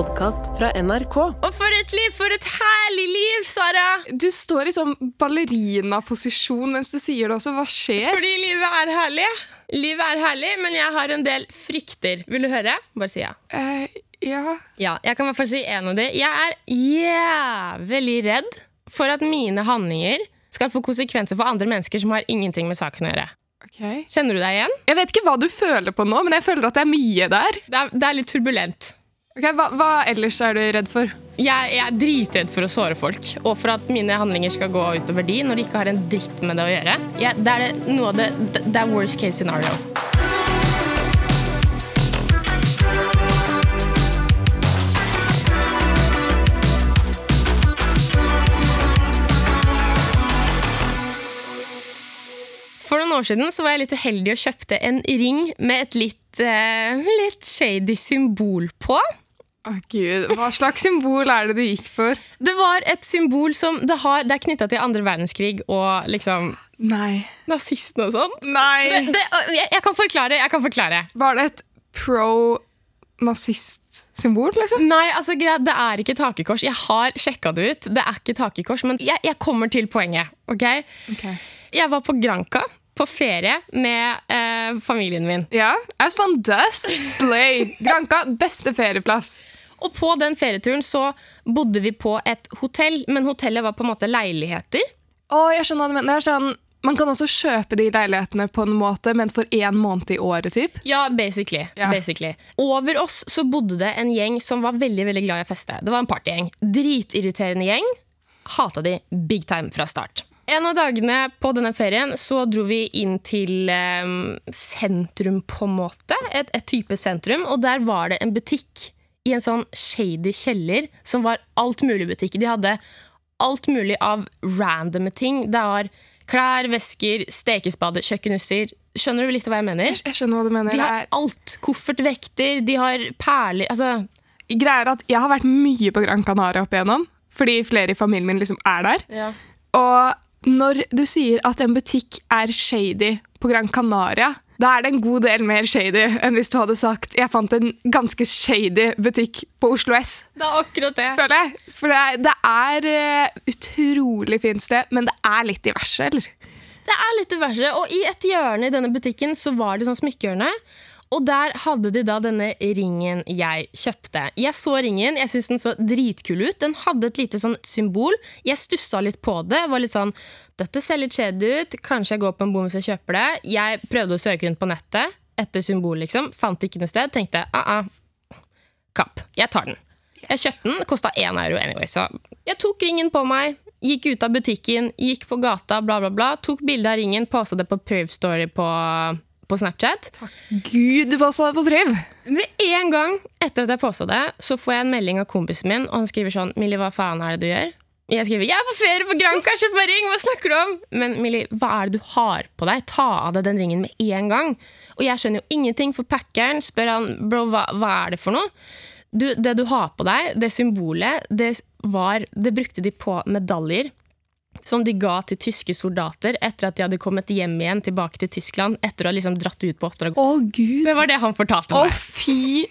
podkast fra NRK. Og for et liv! For et herlig liv, Sara! Du står i sånn ballerinaposisjon mens du sier det også. Hva skjer? Fordi livet er herlig. Livet er herlig, men jeg har en del frykter. Vil du høre? Bare si ja. Uh, ja Ja, jeg kan i hvert fall si en av de. Jeg er jævlig redd for at mine handlinger skal få konsekvenser for andre mennesker som har ingenting med saken å gjøre. Okay. Kjenner du deg igjen? Jeg vet ikke hva du føler på nå, men jeg føler at det er mye der. Det er, det er litt turbulent. Ok, hva, hva ellers er du redd for? Jeg, jeg er dritredd for å såre folk, og for at mine handlinger skal gå utover de når de ikke har en dritt med det å gjøre. Jeg, det er det, det, det er worst case scenario. For noen år siden så var jeg litt uheldig og kjøpte en ring med et litt, eh, litt shady symbol på. Å gud, Hva slags symbol er det du gikk for? Det var et symbol som det, har, det er knytta til andre verdenskrig og liksom Nei. nazistene og sånn. Nei! Det, det, jeg, jeg kan forklare. jeg kan forklare. Var det et pro-nazist-symbol, liksom? Nei, altså greit, Det er ikke et hakekors. Jeg har sjekka det ut. Det er ikke et hakekors, Men jeg, jeg kommer til poenget. ok? Jeg var på Granca på ferie med eh, familien min. Ja, as one does. Slay. Granka, beste ferieplass. Og på den ferieturen så bodde vi på et hotell, men hotellet var på en måte leiligheter. Å, jeg skjønner hva du mener. Er sånn, man kan også kjøpe de leilighetene på en måte, men for én måned i året, typ. Ja, basically. yeah. basically. Over oss så bodde det en gjeng som var veldig veldig glad i å feste. Det var en partygjeng. Dritirriterende gjeng. Hata de big time fra start. En av dagene på denne ferien så dro vi inn til eh, sentrum, på en måte. Et, et type sentrum. Og der var det en butikk i en sånn shady kjeller som var alt mulig butikk. De hadde alt mulig av randomme ting. Det var klær, vesker, stekespade, kjøkkenutstyr. Skjønner du litt hva jeg mener? Jeg, skjønner hva du mener. De har alt. Koffertvekter, de har perler altså, greia er at jeg har vært mye på Gran Canaria opp igjennom, fordi flere i familien min liksom er der. Og når du sier at en butikk er shady på Gran Canaria, da er det en god del mer shady enn hvis du hadde sagt jeg fant en ganske shady butikk på Oslo S. Det er akkurat det. føler jeg. For det det er eh, utrolig fint sted, men det er litt diverse, eller? Det er litt i verset Og i et hjørne i denne butikken så var det sånn smykkehjørne. Og der hadde de da denne ringen jeg kjøpte. Jeg så ringen, jeg syntes den så dritkul ut. Den hadde et lite sånn symbol. Jeg stussa litt på det. Var litt sånn Dette ser litt kjedelig ut. Kanskje jeg går på en bom hvis jeg kjøper det. Jeg prøvde å søke rundt på nettet etter symbol, liksom. Fant ikke noe sted. Tenkte ah, ah, kapp. Jeg tar den. Jeg kjøpte den. Kosta én euro anyway, så jeg tok ringen på meg. Gikk ut av butikken, gikk på gata, bla, bla, bla. Tok bilde av ringen, posta det på Priv Story på, på Snapchat. Gud, du påstod det på brev! Med en gang etter at jeg posta det, så får jeg en melding av kompisen min, og han skriver sånn Millie, hva faen er det du gjør? Jeg skriver 'Jeg er på ferie på Granca, kjøp meg ring!' Hva snakker du om? Men Millie, hva er det du har på deg? Ta av deg den ringen med en gang. Og jeg skjønner jo ingenting, for packeren spør han bro, hva, hva er det for noe? Du, det du har på deg, det symbolet, det var Det brukte de på medaljer. Som de ga til tyske soldater etter at de hadde kommet hjem igjen tilbake til Tyskland. Etter å ha liksom dratt ut på oppdrag. Å, gud. Det var det han fortalte meg. Å, fy.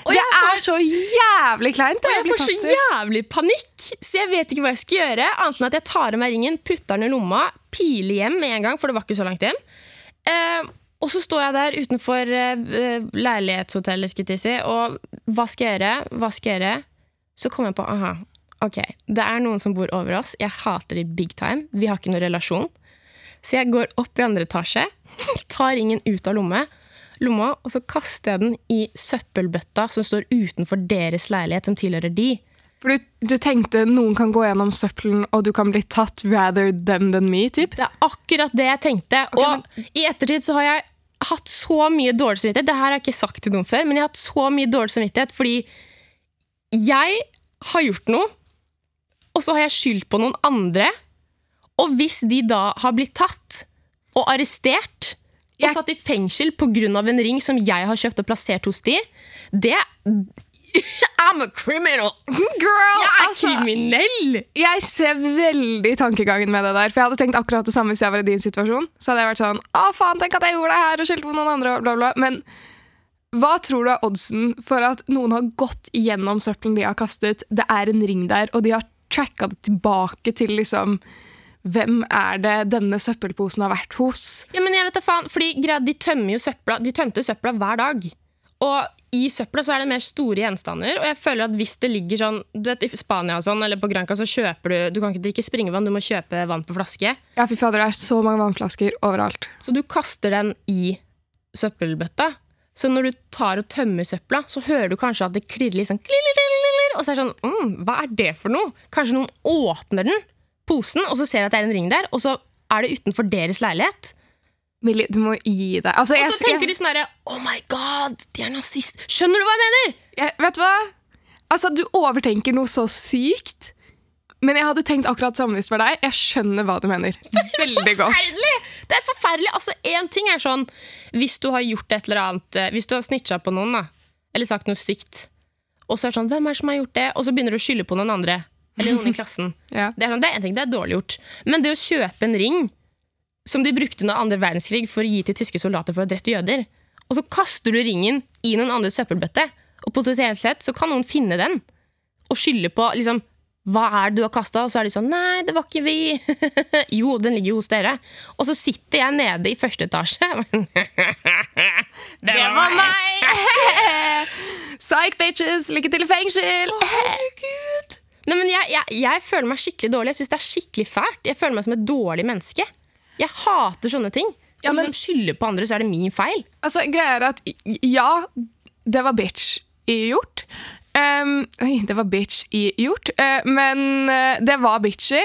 Og Det jeg får- er så jævlig kleint! Og jeg får så jævlig panikk, så jeg vet ikke hva jeg skal gjøre. Annet enn at jeg tar av meg ringen, putter den i lomma, piler hjem med en gang, for det var ikke så langt hjem. Uh, og så står jeg der utenfor uh, leilighetshotellet, skulle jeg si, og hva skal jeg gjøre? Hva skal jeg gjøre? Så kom jeg på aha, ok, det er noen som bor over oss. Jeg hater de big time. Vi har ikke noen relasjon. Så jeg går opp i andre etasje, tar ringen ut av lomme, lomma, og så kaster jeg den i søppelbøtta som står utenfor deres leilighet, som tilhører de. For du, du tenkte noen kan gå gjennom søppelen, og du kan bli tatt rather them than me, typ? Det er akkurat det jeg tenkte. og i ettertid så har jeg hatt så mye dårlig samvittighet. Det her har jeg ikke sagt til noen før, men jeg har hatt så mye dårlig samvittighet fordi jeg har gjort noe, og så har jeg skyldt på noen andre. Og hvis de da har blitt tatt og arrestert og Jeg- satt i fengsel pga. en ring som jeg har kjøpt og plassert hos de, det I'm a criminal! Girl, Jeg er altså, kriminell! jeg ser veldig tankegangen med det der. For jeg hadde tenkt akkurat det samme hvis jeg var i din situasjon. Så hadde jeg vært sånn Å, faen, tenk at jeg gjorde det her og skyldte på noen andre, bla, bla. Men Hva tror du er oddsen for at noen har gått gjennom søppelen de har kastet, det er en ring der, og de har tracka det tilbake til liksom hvem er det denne søppelposen har vært hos? Ja, men jeg vet da faen, fordi De tømmer jo søpla, de tømte søpla hver dag. Og i søpla så er det mer store gjenstander. Og jeg føler at hvis det ligger sånn du vet, I Spania og sånn, eller på Granca så kjøper du Du kan ikke drikke springevann, du må kjøpe vann på flaske. Ja, fy fader, det er så mange vannflasker overalt. Så du kaster den i søppelbøtta. Så når du tar og tømmer søpla, så hører du kanskje at det klirrer litt sånn Og så er det sånn mm, Hva er det for noe? Kanskje noen åpner den, posen, og så ser at det er en ring der, og så er det utenfor deres leilighet. Millie, du må gi deg. Altså, og så tenker de sånn herre Oh my god, de er nazist! Skjønner du hva jeg mener? Jeg, vet du hva? Altså, Du overtenker noe så sykt. Men jeg hadde tenkt akkurat samme hvis det var deg. Jeg skjønner hva du mener. Veldig godt. Det er forferdelig! Altså, Én ting er sånn hvis du har gjort et eller annet eh, Hvis du har snitcha på noen, da, eller sagt noe stygt, og så er det sånn Hvem er det som har gjort det? Og så begynner du å skylde på noen andre. Eller noen i klassen. ja. Det er sånn, det er en ting, det er dårlig gjort. Men det å kjøpe en ring som de brukte under andre verdenskrig for å gi til tyske soldater for å drepe jøder, og så kaster du ringen i noen andres søppelbøtte, og potensielt sett så kan noen finne den og skylde på liksom hva er det du har kasta? Og så er de sånn Nei, det var ikke vi. jo, den ligger jo hos dere. Og så sitter jeg nede i første etasje. det var meg! Psych bitches, lykke til i fengsel! Herregud. Nei, men jeg, jeg, jeg, føler meg skikkelig dårlig. Jeg syns det er skikkelig fælt. Jeg føler meg som et dårlig menneske. Jeg hater sånne ting. Ja, men, liksom skylder på andre, så er det min feil. Altså, greia er at ja, det var bitch gjort. Um, oi, det var bitch i gjort. Uh, men uh, det var bitchy.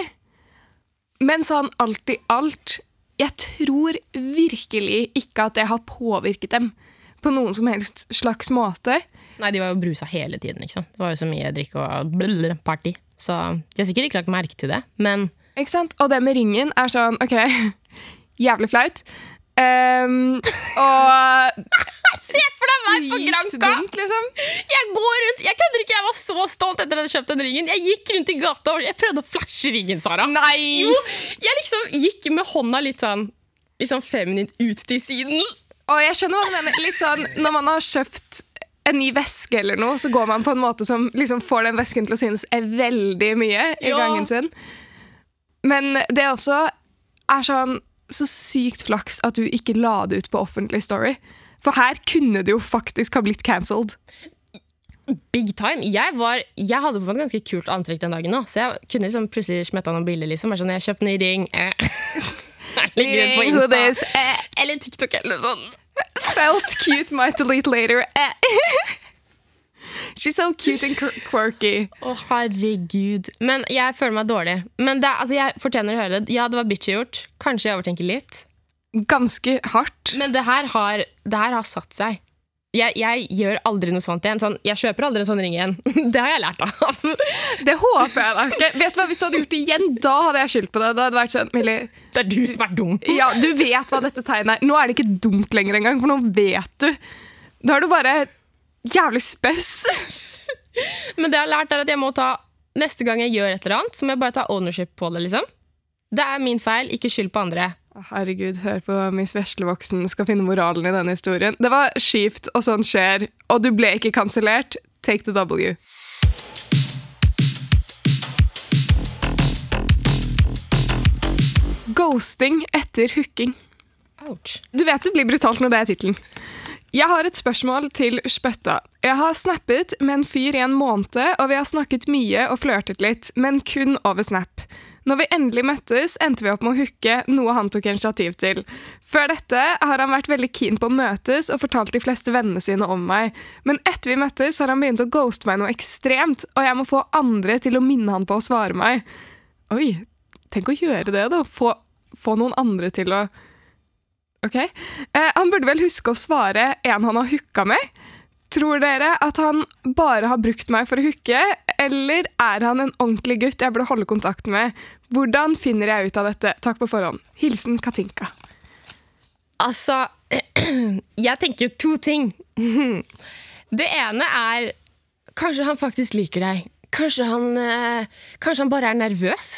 Men sånn alt i alt Jeg tror virkelig ikke at det har påvirket dem på noen som helst slags måte. Nei, de var jo brusa hele tiden. sant? Det var jo så mye drikk og blø, party. Så de har sikkert ikke lagt merke til det, men Ikke sant? Og det med ringen er sånn OK, jævlig flaut. Um, og Se for deg meg på Granka! Dumt, liksom. Jeg går rundt, jeg kødder ikke, jeg var så stolt etter at jeg kjøpte den ringen. Jeg gikk rundt i gata og jeg prøvde å flashe ringen, Sara. Nei! Jo, Jeg liksom gikk med hånda litt sånn liksom feminint ut til siden. Og jeg skjønner hva du mener. Sånn, når man har kjøpt en ny veske eller noe, så går man på en måte som liksom får den vesken til å synes er veldig mye i ja. gangen sin. Men det også er sånn så sykt flaks at du ikke la det ut på offentlig story. For her kunne det jo faktisk ha blitt cancelled. Big time. Jeg, var, jeg hadde på meg et ganske kult antrekk den dagen, også, så jeg kunne liksom plutselig smetta noen bilder. liksom. Bare sånn, jeg kjøpte ny ring. Eh. Legger ut på Insta. Eh. Eller TikTok eller noe sånt. Felt cute, might delete later. Eh. She's so cute and quirky. Å, oh, herregud. Men jeg føler meg dårlig. Men det, altså, jeg fortjener å høre det. Ja, det var bitchy gjort. Kanskje jeg overtenker litt. Ganske hardt. Men det her har, det her har satt seg. Jeg, jeg, gjør aldri noe sånt igjen. Sånn, jeg kjøper aldri en sånn ring igjen. Det har jeg lært av. det håper jeg da ikke. Vet du hva, Hvis du hadde gjort det igjen, da hadde jeg skyldt på det. Da hadde det vært sånn, Millie, Det er du som er dum. ja, Du vet hva dette tegnet er. Nå er det ikke dumt lenger engang, for nå vet du. Da har du bare jævlig spess. Men det jeg har lært, er at jeg må ta neste gang jeg gjør et eller annet, så må jeg bare ta ownership på det. liksom. Det er min feil, ikke skyld på andre. Herregud, hør på Miss Veslevoksen skal finne moralen i denne historien. Det var kjipt, og sånn skjer. Og du ble ikke kansellert. Take the W. Ghosting etter hooking. Ouch. Du vet det blir brutalt når det er tittelen. Jeg har et spørsmål til Spøtta. Jeg har snappet med en fyr i en måned, og vi har snakket mye og flørtet litt, men kun over Snap. Når vi endelig møttes, endte vi opp med å hooke, noe han tok initiativ til. Før dette har han vært veldig keen på å møtes og fortalt de fleste vennene sine om meg. Men etter vi møttes, har han begynt å ghoste meg noe ekstremt, og jeg må få andre til å minne han på å svare meg. Oi, tenk å gjøre det, da. Få, få noen andre til å Ok. Eh, han burde vel huske å svare en han har hooka med. Tror dere at han bare har brukt meg for å hooke, eller er han en ordentlig gutt jeg burde holde kontakt med? Hvordan finner jeg ut av dette? Takk på forhånd. Hilsen Katinka. Altså Jeg tenker to ting. Det ene er Kanskje han faktisk liker deg. Kanskje han, eh, kanskje han bare er nervøs.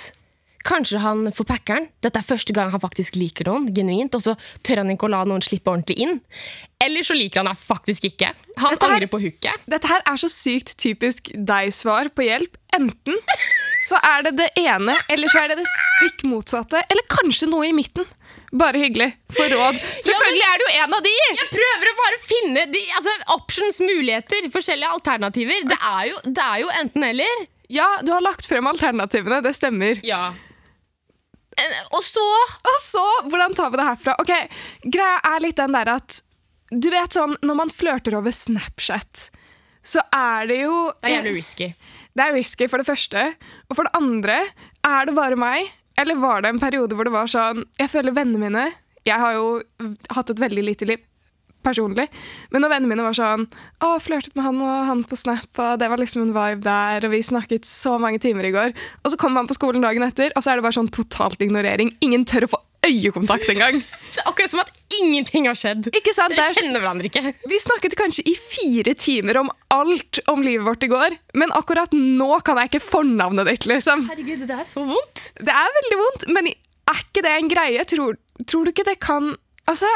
Kanskje han får packeren. Dette er første gang han faktisk liker noen. genuint, Og så tør han ikke å la noen slippe ordentlig inn. Eller så liker han deg faktisk ikke. Han Dette her- angrer på hooket. Dette her er så sykt typisk deg-svar på hjelp. Enten så er det det ene, eller så er det det stikk motsatte. Eller kanskje noe i midten. Bare hyggelig. For råd. Selvfølgelig er du en av de! Jeg prøver å bare finne de, altså, options, muligheter, forskjellige alternativer. Det er jo, det er jo enten-eller. Ja, du har lagt frem alternativene. Det stemmer. Ja. Eh, Og så Og så, hvordan tar vi det herfra? Ok, Greia er litt den der at Du vet sånn, når man flørter over Snapchat, så er det jo Det er jævlig risky. Det er risky, for det første. Og for det andre, er det bare meg? Eller var det en periode hvor det var sånn Jeg føler vennene mine Jeg har jo hatt et veldig lite liv personlig. Men når vennene mine var sånn Å, flørtet med han og han på Snap, og det var liksom en vibe der, og vi snakket så mange timer i går. Og så kommer man på skolen dagen etter, og så er det bare sånn totalt ignorering. Ingen tør å få øyekontakt engang. Det er akkurat som at ingenting har skjedd. Ikke sant? Dere er kjenner hverandre ikke. vi snakket kanskje i fire timer om alt om livet vårt i går, men akkurat nå kan jeg ikke fornavnet ditt, liksom. Herregud, det er så vondt. Det er veldig vondt, men er ikke det en greie? Tror, tror du ikke det kan Altså,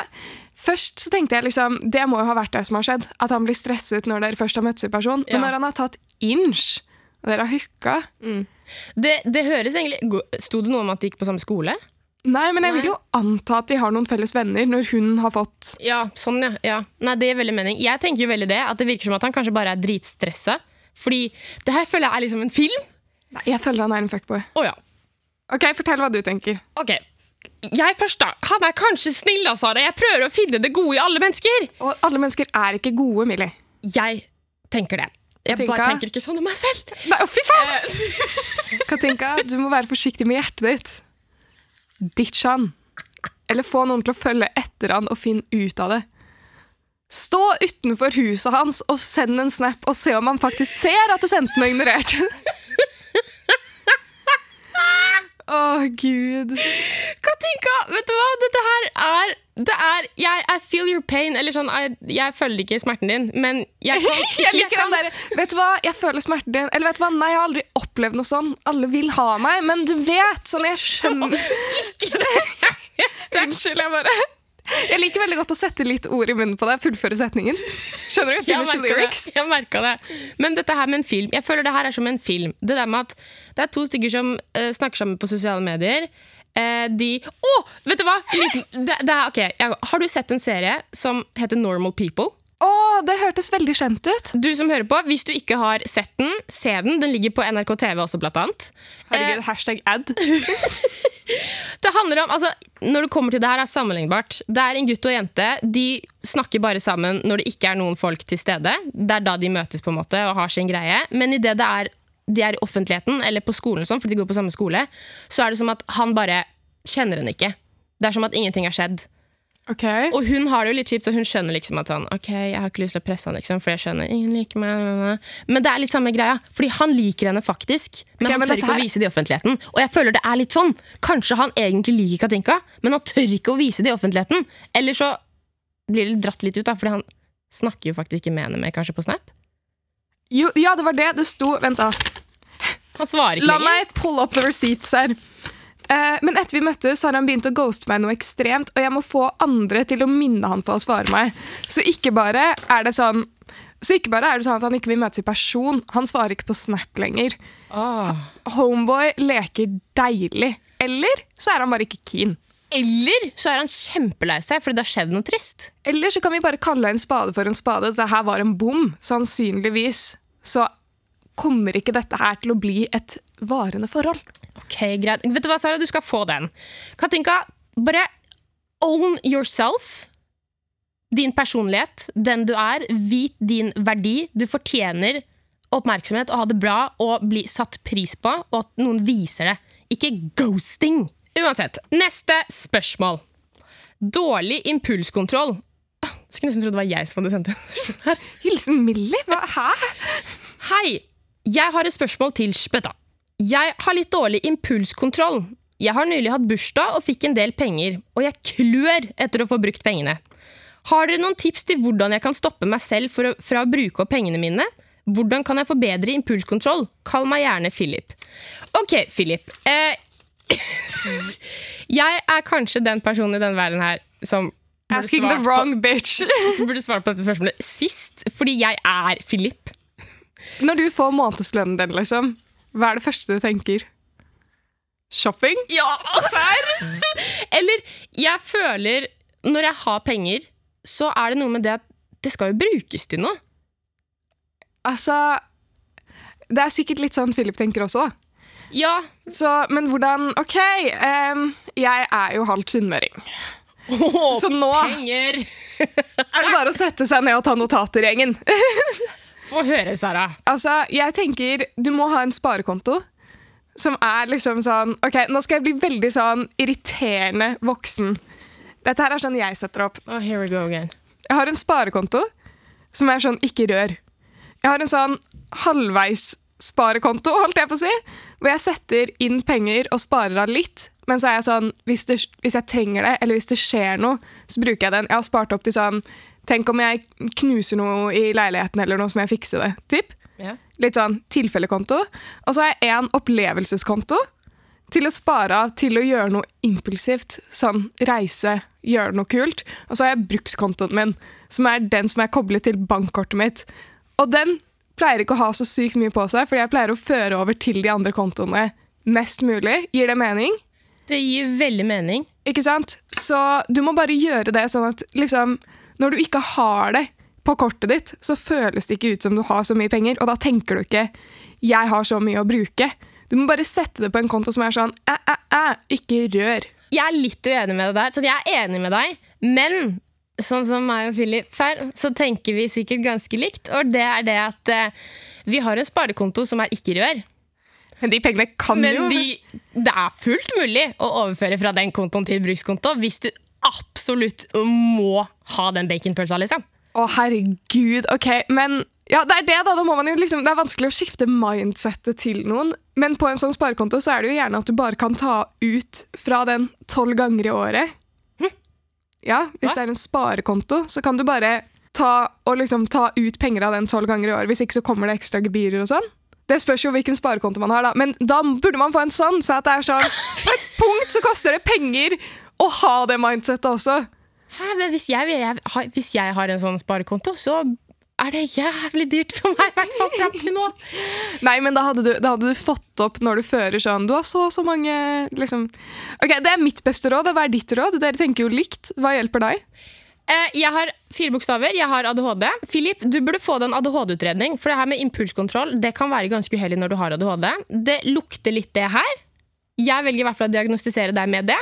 Først så tenkte jeg liksom, det må jo ha vært det som har skjedd. At han blir stresset når dere først har møttes i person. Men Ja. når han har tatt inch, og dere har hooka Det, det høres egentlig Sto det noe om at de gikk på samme skole? Nei, men jeg Nei. vil jo anta at de har noen felles venner når hun har fått Ja, sånn, ja. ja. Nei, det gir veldig mening. Jeg tenker jo veldig det, at det virker som at han kanskje bare er dritstressa. Fordi det her føler jeg er liksom en film. Nei, jeg føler han er en fuckboy. Oh, ja. Ok, Fortell hva du tenker. Ok. Jeg først, da. Han er kanskje snill, da, Sara. Jeg prøver å finne det gode i alle mennesker. Og alle mennesker er ikke gode, Millie. Jeg tenker det. Jeg Katinka? bare tenker ikke sånn om meg selv. Nei, å fy faen! Eh, Katinka, du må være forsiktig med hjertet ditt. Ditch han. Eller få noen til å følge etter han og finne ut av det. Stå utenfor huset hans og send en snap og se om han faktisk ser at du sendte noe og ignorerte oh, Å, gud. Katinka, vet du hva? Dette her er det er, jeg, I feel your pain. Eller sånn, jeg, jeg føler ikke smerten din, men jeg kan, Jeg liker den der, Vet du hva, jeg føler smerten din. Eller vet du hva, nei, jeg har aldri opplevd noe sånn. Alle vil ha meg, men du vet, sånn, jeg skjønner Unnskyld, jeg bare Jeg liker veldig godt å sette litt ord i munnen på deg, fullføre setningen. Skjønner du? Finish jeg lyrics. det. Jeg det. Men dette her med en film Jeg føler det her er som en film. Det der med at det er to stykker som uh, snakker sammen på sosiale medier. Uh, de Å! vet du hva? Liten, det, det er, ok, jeg, Har du sett en serie som heter Normal People? Å, det hørtes veldig kjent ut. Du som hører på, Hvis du ikke har sett den, se den. Den ligger på NRK TV også, blant annet. Herregud, hashtag ad. Det handler om, altså, Når det kommer til det her, er sammenlignbart. Det er en gutt og en jente. De snakker bare sammen når det ikke er noen folk til stede. Det er da de møtes på en måte og har sin greie. Men idet det er de er i offentligheten eller på skolen, sånn, fordi de går på samme skole, så er det som at han bare kjenner henne ikke. Det er som at ingenting har skjedd. Ok. Og hun har det jo litt kjipt, og hun skjønner liksom at sånn, ok, jeg har ikke lyst til å presse han, liksom, for jeg skjønner, ingen liker meg. Men det er litt samme greia, fordi han liker henne faktisk, men okay, han men tør ikke her- å vise det i offentligheten. Og jeg føler det er litt sånn. Kanskje han egentlig liker Katinka, men han tør ikke å vise det i offentligheten. Eller så blir det dratt litt ut, da, fordi han snakker jo faktisk ikke med henne mer, kanskje på Snap. Jo, ja, det var det det sto. Vent, da. Han svarer ikke La lenger. meg pull up the receipts her. Eh, men etter vi møttes, har han begynt å ghoste meg noe ekstremt, og jeg må få andre til å minne han på å svare meg. Så ikke bare er det sånn så ikke bare er det sånn at han ikke vil møtes i person, han svarer ikke på Snap lenger. Åh. Homeboy leker deilig. Eller så er han bare ikke keen. Eller så er han kjempelei seg fordi det har skjedd noe trist. Eller så kan vi bare kalle en spade for en spade. Dette her var en bom. Sannsynligvis så kommer ikke dette her til å bli et varende forhold. Ok, greit. Vet du hva, Sara? Du skal få den. Katinka, bare own yourself. Din personlighet, den du er. Vit din verdi. Du fortjener oppmerksomhet og ha det bra og bli satt pris på, og at noen viser det. Ikke ghosting. Uansett, neste spørsmål. Dårlig impulskontroll. Skulle nesten tro det var jeg som hadde sendt den. Hilsen Millie? Hva? Hæ? Hei, jeg har et spørsmål til Spøtta. Jeg har litt dårlig impulskontroll. Jeg har nylig hatt bursdag og fikk en del penger, og jeg klør etter å få brukt pengene. Har dere noen tips til hvordan jeg kan stoppe meg selv å, fra å bruke opp pengene mine? Hvordan kan jeg få bedre impulskontroll? Kall meg gjerne Philip. Ok, Philip. Eh, Jeg er kanskje den personen i denne verden her som Asking the wrong wrong bitch. som burde svart på dette spørsmålet sist, fordi jeg er Philip. Når du får månedslønnen din, liksom, hva er det første du tenker? Shopping? Ja! Eller jeg føler Når jeg har penger, så er det noe med det at det skal jo brukes til noe. Altså Det er sikkert litt sånn Philip tenker også, da. Ja, Så, men hvordan OK, um, jeg er jo halvt sunnmøring. Åh, Så nå penger! er det bare å sette seg ned og ta notater, gjengen. Få høre, Sara. Altså, jeg tenker du må ha en sparekonto som er liksom sånn OK, nå skal jeg bli veldig sånn irriterende voksen. Dette her er sånn jeg setter opp. Oh, here we go again. Jeg har en sparekonto som er sånn ikke rør. Jeg har en sånn halvveis sparekonto, holdt jeg på å si, hvor jeg setter inn penger og sparer av litt. Men så er jeg sånn, hvis, det, hvis jeg trenger det, eller hvis det skjer noe, så bruker jeg den. Jeg har spart opp til sånn Tenk om jeg knuser noe i leiligheten, eller noe som jeg fikser det. Typ. Yeah. Litt sånn tilfellekonto. Og så har jeg en opplevelseskonto til å spare av til å gjøre noe impulsivt. Sånn reise, gjøre noe kult. Og så har jeg brukskontoen min, som er den som er koblet til bankkortet mitt. Og den pleier ikke å ha så sykt mye på seg, fordi jeg pleier å føre over til de andre kontoene mest mulig. Gir det mening? Det gir veldig mening. Ikke sant? Så du må bare gjøre det sånn at liksom, når du ikke har det på kortet ditt, så føles det ikke ut som du har så mye penger, og da tenker du ikke 'jeg har så mye å bruke'. Du må bare sette det på en konto som er sånn æ, æ, æ, ikke rør. Jeg er litt uenig med deg der, så jeg er enig med deg. Men sånn som meg og Philip her, så tenker vi sikkert ganske likt. Og det er det at eh, vi har en sparekonto som er ikke-rør. Men de pengene kan jo Men de, det er fullt mulig å overføre fra den kontoen til brukskonto hvis du absolutt må ha den baconpølsa, liksom. Å, herregud. Ok, men ja, det er det, da. da liksom, det er vanskelig å skifte mindsettet til noen. Men på en sånn sparekonto så er det jo gjerne at du bare kan ta ut fra den tolv ganger i året. Ja, Hvis Hva? det er en sparekonto, så kan du bare ta, liksom ta ut penger av den tolv ganger i året. Hvis ikke så kommer det ekstra gebyrer og sånn. Det spørs jo hvilken sparekonto man har, da. Men da burde man få en sånn, så at det er sånn På et punkt så koster det penger ha det mindsettet også. Hæ, men hvis jeg, jeg, hvis jeg har en sånn sparekonto, så er det jævlig dyrt for meg, i hvert fall fram til nå. Nei, men da hadde, du, da hadde du fått opp når du fører sånn Du har så og så mange liksom. Ok, Det er mitt beste råd. Hva er ditt råd? Dere tenker jo likt. Hva hjelper deg? Eh, Jeg har fire bokstaver, jeg har ADHD. Philip, du burde få deg en ADHD-utredning. For det her med impulskontroll det kan være ganske uheldig når du har ADHD. Det lukter litt det her. Jeg velger i hvert fall å diagnostisere deg med det.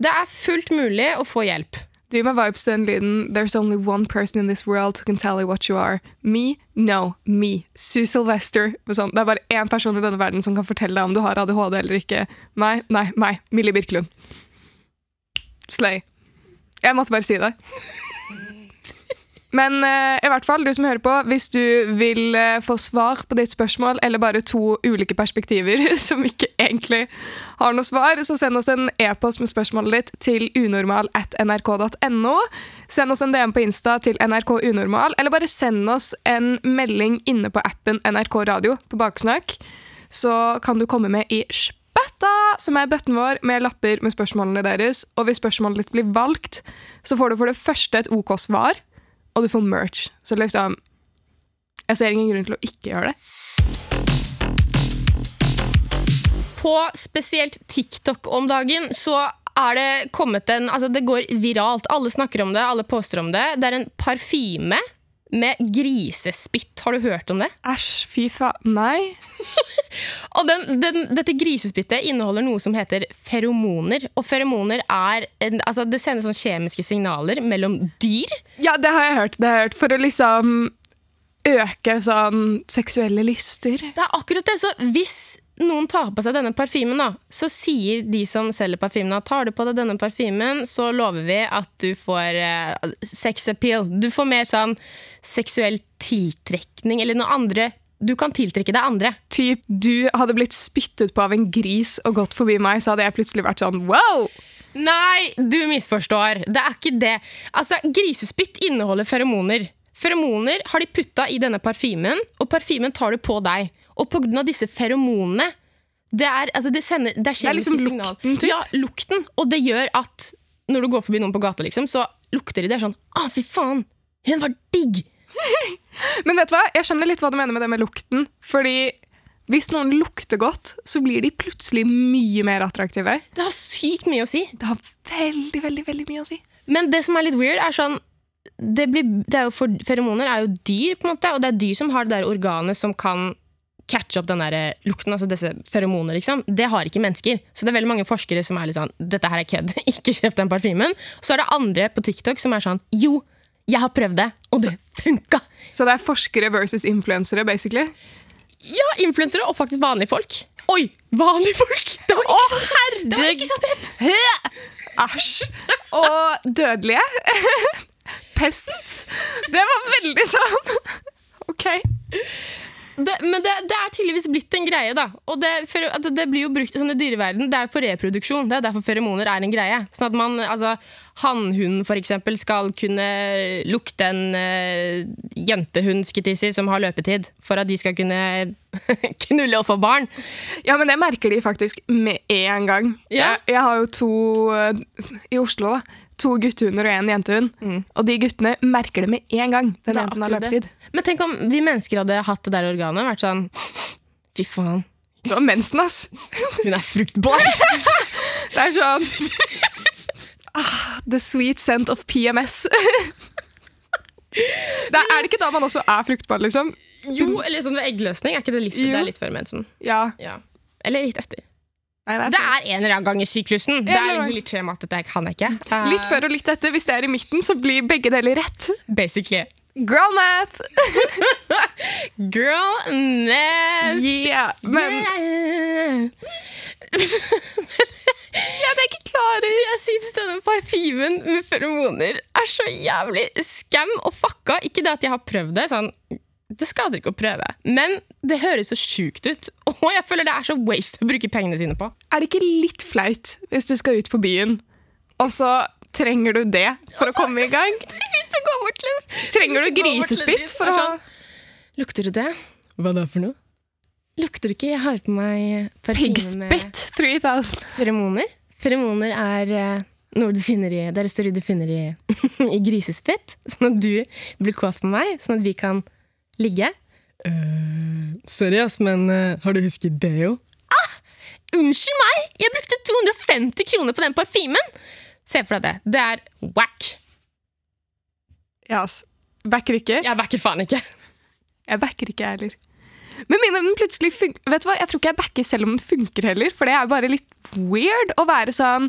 Det er fullt mulig å få hjelp. Du gir meg vibes den lyden There's only one person in this world who can tell you what you are. Me? No. Me. Sue Sylvester. Sånn, det er bare én person i denne verden som kan fortelle deg om du har ADHD eller ikke. Meg? Nei, meg. Millie Birkelund. Slay. Jeg måtte bare si det. Men uh, i hvert fall, du som hører på, hvis du vil uh, få svar på ditt spørsmål, eller bare to ulike perspektiver som ikke egentlig har noe svar, så send oss en e-post med spørsmålet ditt til unormal at nrk.no. Send oss en DM på Insta til nrkunormal, eller bare send oss en melding inne på appen NRK Radio på Baksnakk. Så kan du komme med i spetta som er bøtten vår med lapper med spørsmålene deres. Og hvis spørsmålet ditt blir valgt, så får du for det første et OK svar og du får merch. Så liksom Jeg ser ingen grunn til å ikke gjøre det. På spesielt TikTok om dagen så er det kommet en Altså, det går viralt. Alle snakker om det, alle påstår om det. Det er en parfyme med grisespytt. Har du hørt om det? Æsj, fy faen. Nei. Og den, den, dette grisespyttet inneholder noe som heter feromoner. Og feromoner er en, altså Det sendes sånn kjemiske signaler mellom dyr. Ja, det har jeg hørt. Det har jeg hørt For å liksom øke sånn seksuelle lyster. Det er akkurat det. Så hvis noen tar på seg denne parfymen, da, så sier de som selger parfymen at tar du på deg denne parfymen, så lover vi at du får uh, sex appeal. Du får mer sånn seksuell tiltrekning, eller noe andre Du kan tiltrekke deg andre. Typ, du hadde blitt spyttet på av en gris og gått forbi meg, så hadde jeg plutselig vært sånn wow! Nei, du misforstår. Det er ikke det. Altså, Grisespytt inneholder feromoner. Feromoner har de putta i denne parfymen, og parfymen tar du på deg. Og pga. disse feromonene Det er, altså, det sender, det er Det er liksom signal. lukten? Ja, lukten. Og det gjør at når du går forbi noen på gata, liksom, så lukter de det sånn Å, fy faen! Hun var digg! Men vet du hva? Jeg skjønner litt hva du mener med det med lukten. Fordi hvis noen lukter godt, så blir de plutselig mye mer attraktive. Det har sykt mye å si. Det har veldig, veldig, veldig mye å si. Men det som er litt weird, er sånn det blir, det er for, Feromoner er jo dyr, på en måte, og det er dyr som har det der organet som kan catche opp den der eh, lukten, altså disse feromoner, liksom. Det har ikke mennesker. Så det er veldig mange forskere som er litt sånn Dette her er kødd, ikke kjøp den parfymen. Så er det andre på TikTok som er sånn Jo, jeg har prøvd det, og det funka! Så det er forskere versus influensere, basically. Ja, influensere og faktisk vanlige folk. Oi, vanlige folk! Det var ikke så, det var ikke så pent! Æsj. Og dødelige. Pestens. Det var veldig sånn. OK. Det, men det, det er tydeligvis blitt en greie, da. Og det, for, det blir jo brukt i sånne dyreverden. Det er for reproduksjon. Det er derfor feromoner er en greie. Sånn at man, altså, Hannhunden eksempel, skal kunne lukte en uh, jentehund som har løpetid, for at de skal kunne knulle og få barn. Ja, men det merker de faktisk med en gang. Ja. Jeg, jeg har jo to uh, i Oslo, da. To guttehunder og en jentehund. Og de guttene merker det med en gang. Den Det er jenten har løpetid. Men tenk om vi mennesker hadde hatt det der organet. Vært sånn Fy faen, Det var mensen, ass. hun er fruktbar! Det er sånn ah, The sweet scent of PMS. Det er, er det ikke da man også er fruktbar, liksom? jo, eller sånn ved eggløsning. Er ikke det litt, det er litt før mensen? Ja. Ja. Eller litt etter. Nei, det er Det er en eller annen gang i syklusen. Det er litt skjema at dette kan jeg ikke. Litt før og litt etter. Hvis det er i midten, så blir begge deler rett. Basically. Girl math! Girl math! Yeah. Men Yeah. jeg er ikke klar Jeg syns denne parfymen med feromoner er så jævlig scam og fucka. Ikke det at jeg har prøvd det. Sånn, det skader ikke å prøve. Men det høres så sjukt ut. Og jeg føler det er så waste å bruke pengene sine på. Er det ikke litt flaut hvis du skal ut på byen, og så trenger du det for å komme i gang? Hvis du går bort til Trenger du grisespytt for å ha sånn, Lukter du det? Hva da for noe? Lukter du ikke? Jeg har på meg parfyme med Pigspit 3000. feromoner. Feromoner er eh, noe du finner i, det er et stoff du finner i, i grisespytt. Sånn at du blir kåt på meg, sånn at vi kan ligge. Uh, sorry, ass, men uh, har du husket Deo? Ah! Unnskyld meg! Jeg brukte 250 kroner på den parfymen! Se for deg det. Det er whack. Ja, ass. Backer ikke. Jeg backer faen ikke. Jeg backer ikke, jeg heller. Med mindre den plutselig funker Vet du hva, Jeg tror ikke jeg backer selv om den funker heller, for det er bare litt weird å være sånn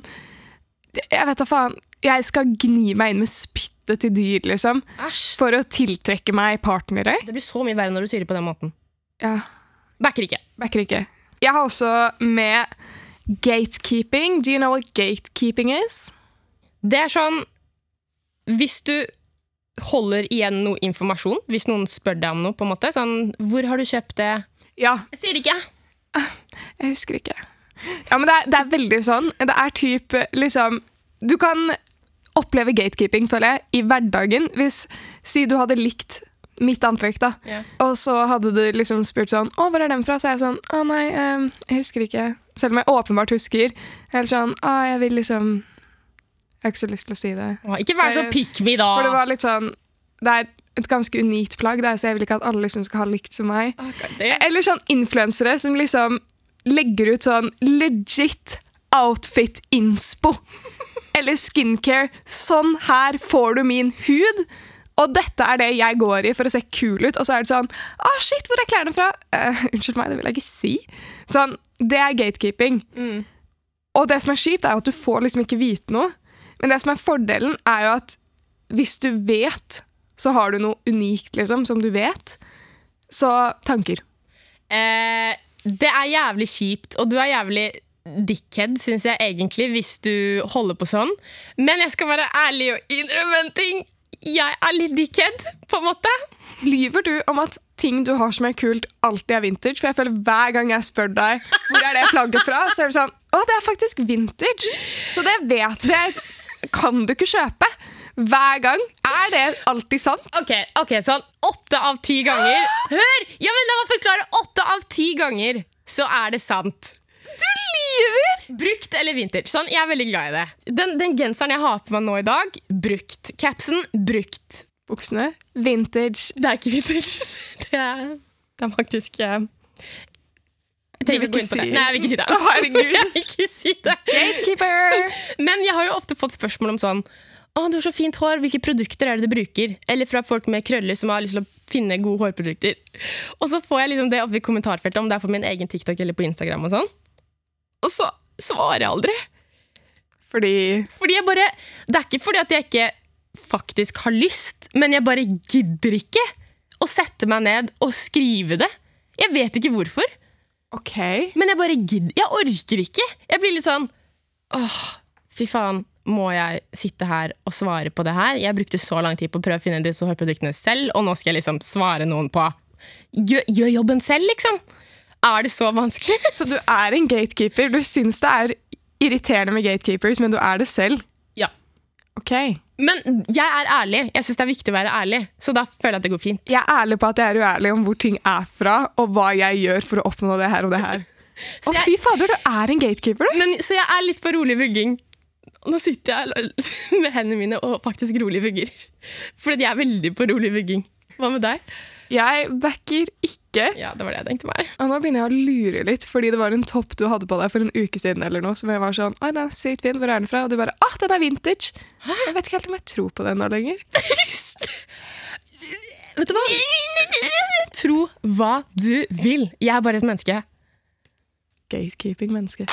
Jeg vet da faen. Jeg skal gni meg inn med spyttet til dyr, liksom, Æsj. for å tiltrekke meg partnere. Det blir så mye verre når du sier det på den måten. Ja, Backer ikke. backer ikke. Jeg har også med gatekeeping. Do you know what gatekeeping is? Det er sånn Hvis du holder igjen noe informasjon, hvis noen spør deg om noe, på en måte Sånn 'Hvor har du kjøpt det?' Ja, Jeg sier det ikke. Jeg husker ikke. Ja, men det er, det er veldig sånn. Det er typ liksom Du kan oppleve gatekeeping, føler jeg, i hverdagen. Hvis Si du hadde likt mitt antrekk, da. Yeah. Og så hadde du liksom spurt sånn 'Å, hvor er den fra?' Så er jeg sånn 'Å, nei, um, jeg husker ikke'. Selv om jeg åpenbart husker. Helt sånn 'Å, jeg vil liksom Jeg har ikke så lyst til å si det. Å, Ikke vær så pick me, da! For det var litt sånn Det er et ganske unikt plagg, da, så jeg vil ikke at alle liksom skal ha likt som meg. Okay, Eller sånn influensere som liksom legger ut sånn legit outfit-inspo. Eller skincare. Sånn her får du min hud. Og dette er det jeg går i for å se kul ut. Og så er det sånn Å, shit, hvor er klærne fra? Uh, unnskyld meg, det vil jeg ikke si. Sånn, Det er gatekeeping. Mm. Og det som er kjipt, er at du får liksom ikke vite noe. Men det som er fordelen, er jo at hvis du vet, så har du noe unikt, liksom, som du vet. Så tanker. Eh, det er jævlig kjipt, og du er jævlig dickhead, syns jeg egentlig, hvis du holder på sånn. Men jeg skal være ærlig og innrømme en ting. Jeg er litt dickhead, på en måte. Lyver du om at ting du har som er kult, alltid er vintage? For jeg føler hver gang jeg spør deg hvor er det plagget fra, så er det sånn Å, det er faktisk vintage! Så det vet jeg. Kan du ikke kjøpe? Hver gang. Er det alltid sant? Ok, ok, sånn åtte av ti ganger Hør! Ja, men La meg forklare. Åtte av ti ganger så er det sant. Du lyver! Brukt eller vintage? Sånn, Jeg er veldig glad i det. Den, den genseren jeg har på meg nå i dag, brukt. Capsen, brukt. Buksene vintage. Det er ikke vintage. Det er, det er faktisk eh, Jeg trenger ikke gå inn på det. si- Nei, jeg vil ikke si det. Herregud. Jeg vil ikke si det. Gatekeeper! Men jeg har jo ofte fått spørsmål om sånn å, du har så fint hår, hvilke produkter er det du bruker? Eller fra folk med krøller som har lyst til å finne gode hårprodukter. Og så får jeg liksom det oppe i kommentarfeltet, om det er på min egen TikTok eller på Instagram. Og sånn. Og så svarer jeg aldri. Fordi Fordi jeg bare, Det er ikke fordi at jeg ikke faktisk har lyst, men jeg bare gidder ikke å sette meg ned og skrive det. Jeg vet ikke hvorfor, OK. men jeg bare gidder. Jeg orker ikke. Jeg blir litt sånn Åh, fy faen. Må jeg sitte her og svare på det her? Jeg brukte så lang tid på å prøve å finne disse hårproduktene selv, og nå skal jeg liksom svare noen på Gjør, gjør jobben selv, liksom! Er det så vanskelig? Så du er en gatekeeper. Du syns det er irriterende med gatekeepers, men du er det selv. Ja. OK. Men jeg er ærlig. Jeg syns det er viktig å være ærlig, så da føler jeg at det går fint. Jeg er ærlig på at jeg er uærlig om hvor ting er fra, og hva jeg gjør for å oppnå det her og det her. Å, fy fader, du er en gatekeeper, du! Men, så jeg er litt på rolig vugging. Og nå sitter jeg med hendene mine og faktisk rolig vugger. Fordi jeg er veldig på rolig vugging. Hva med deg? Jeg backer ikke. Ja, det var det jeg tenkte meg. Og nå begynner jeg å lure litt, fordi det var en topp du hadde på deg for en uke siden, eller noe, som jeg var sånn Oi, den er sykt fin. Hvor er den fra? Og du bare Ah, den er vintage. Jeg vet ikke helt om jeg tror på den nå lenger. Vet du hva? Tro hva du vil. Jeg er bare et menneske. Gatekeeping-menneske.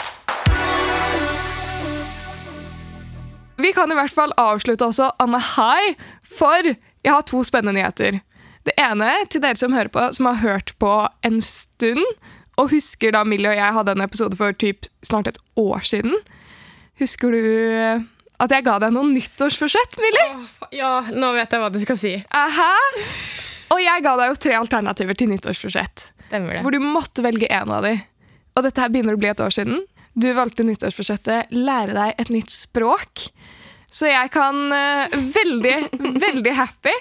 Vi kan i hvert fall avslutte også Anne High, for jeg har to spennende nyheter. Det ene til dere som hører på, som har hørt på en stund, og husker da Millie og jeg hadde en episode for typ snart et år siden. Husker du at jeg ga deg noen nyttårsforsett, Millie? Ja, nå vet jeg hva du skal si. Aha! Og jeg ga deg jo tre alternativer til nyttårsforsett. Stemmer det. Hvor du måtte velge en av de. Og dette her begynner å bli et år siden. Du valgte nyttårsforsettet 'lære deg et nytt språk'. Så jeg kan uh, veldig, veldig happy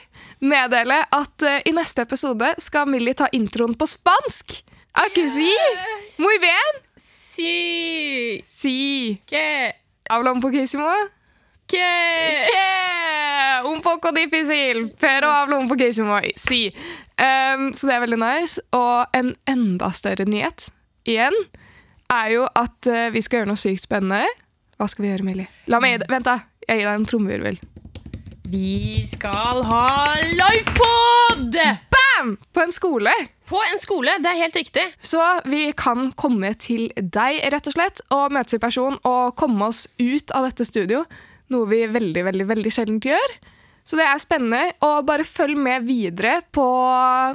meddele at uh, i neste episode skal Millie ta introen på spansk. Aquí sí. Muy bien. Si Sí. que Habla un poquísimo. que Que un poco difícil, pero hablo un poquísimo. Sí. Um, så det er veldig nice. Og en enda større nyhet igjen er jo at uh, vi skal gjøre noe sykt spennende. Hva skal vi gjøre, Millie? La meg gi deg Vent, da. Jeg gir deg en trommevirvel. Vi skal ha livepod! Bam! På en skole. På en skole, det er helt riktig. Så vi kan komme til deg, rett og slett, og møtes i person og komme oss ut av dette studio. Noe vi veldig, veldig, veldig sjelden gjør. Så det er spennende. Og bare følg med videre på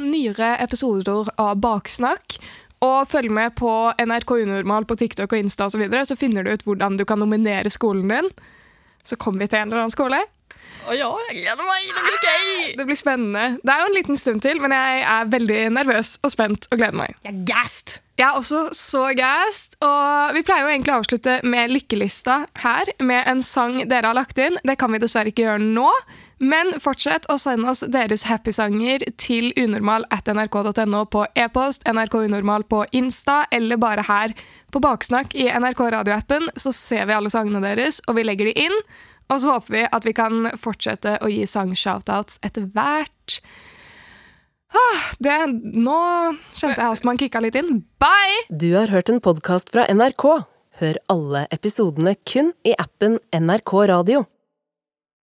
nyere episoder av Baksnakk. Og følg med på NRK Unormal på TikTok og Insta osv., så, videre, så finner du ut hvordan du kan nominere skolen din. Så kommer vi til en eller annen skole. Å ja, jeg gleder meg. Det blir gøy. Det blir spennende. Det er jo en liten stund til, men jeg er veldig nervøs og spent og gleder meg. Jeg er gassed. Jeg er også så gassed, og vi pleier jo egentlig å avslutte med lykkelista her, med en sang dere har lagt inn. Det kan vi dessverre ikke gjøre nå, men fortsett å sende oss deres happy-sanger til unormal at nrk.no på e-post, NRK Unormal på Insta, eller bare her på Baksnakk i NRK radioappen, så ser vi alle sangene deres, og vi legger de inn. Og så håper vi at vi kan fortsette å gi sang-shoutouts etter hvert. Ah, det, nå kjente jeg astmaen kicka litt inn. Bye! Du har hørt en podkast fra NRK. Hør alle episodene kun i appen NRK Radio.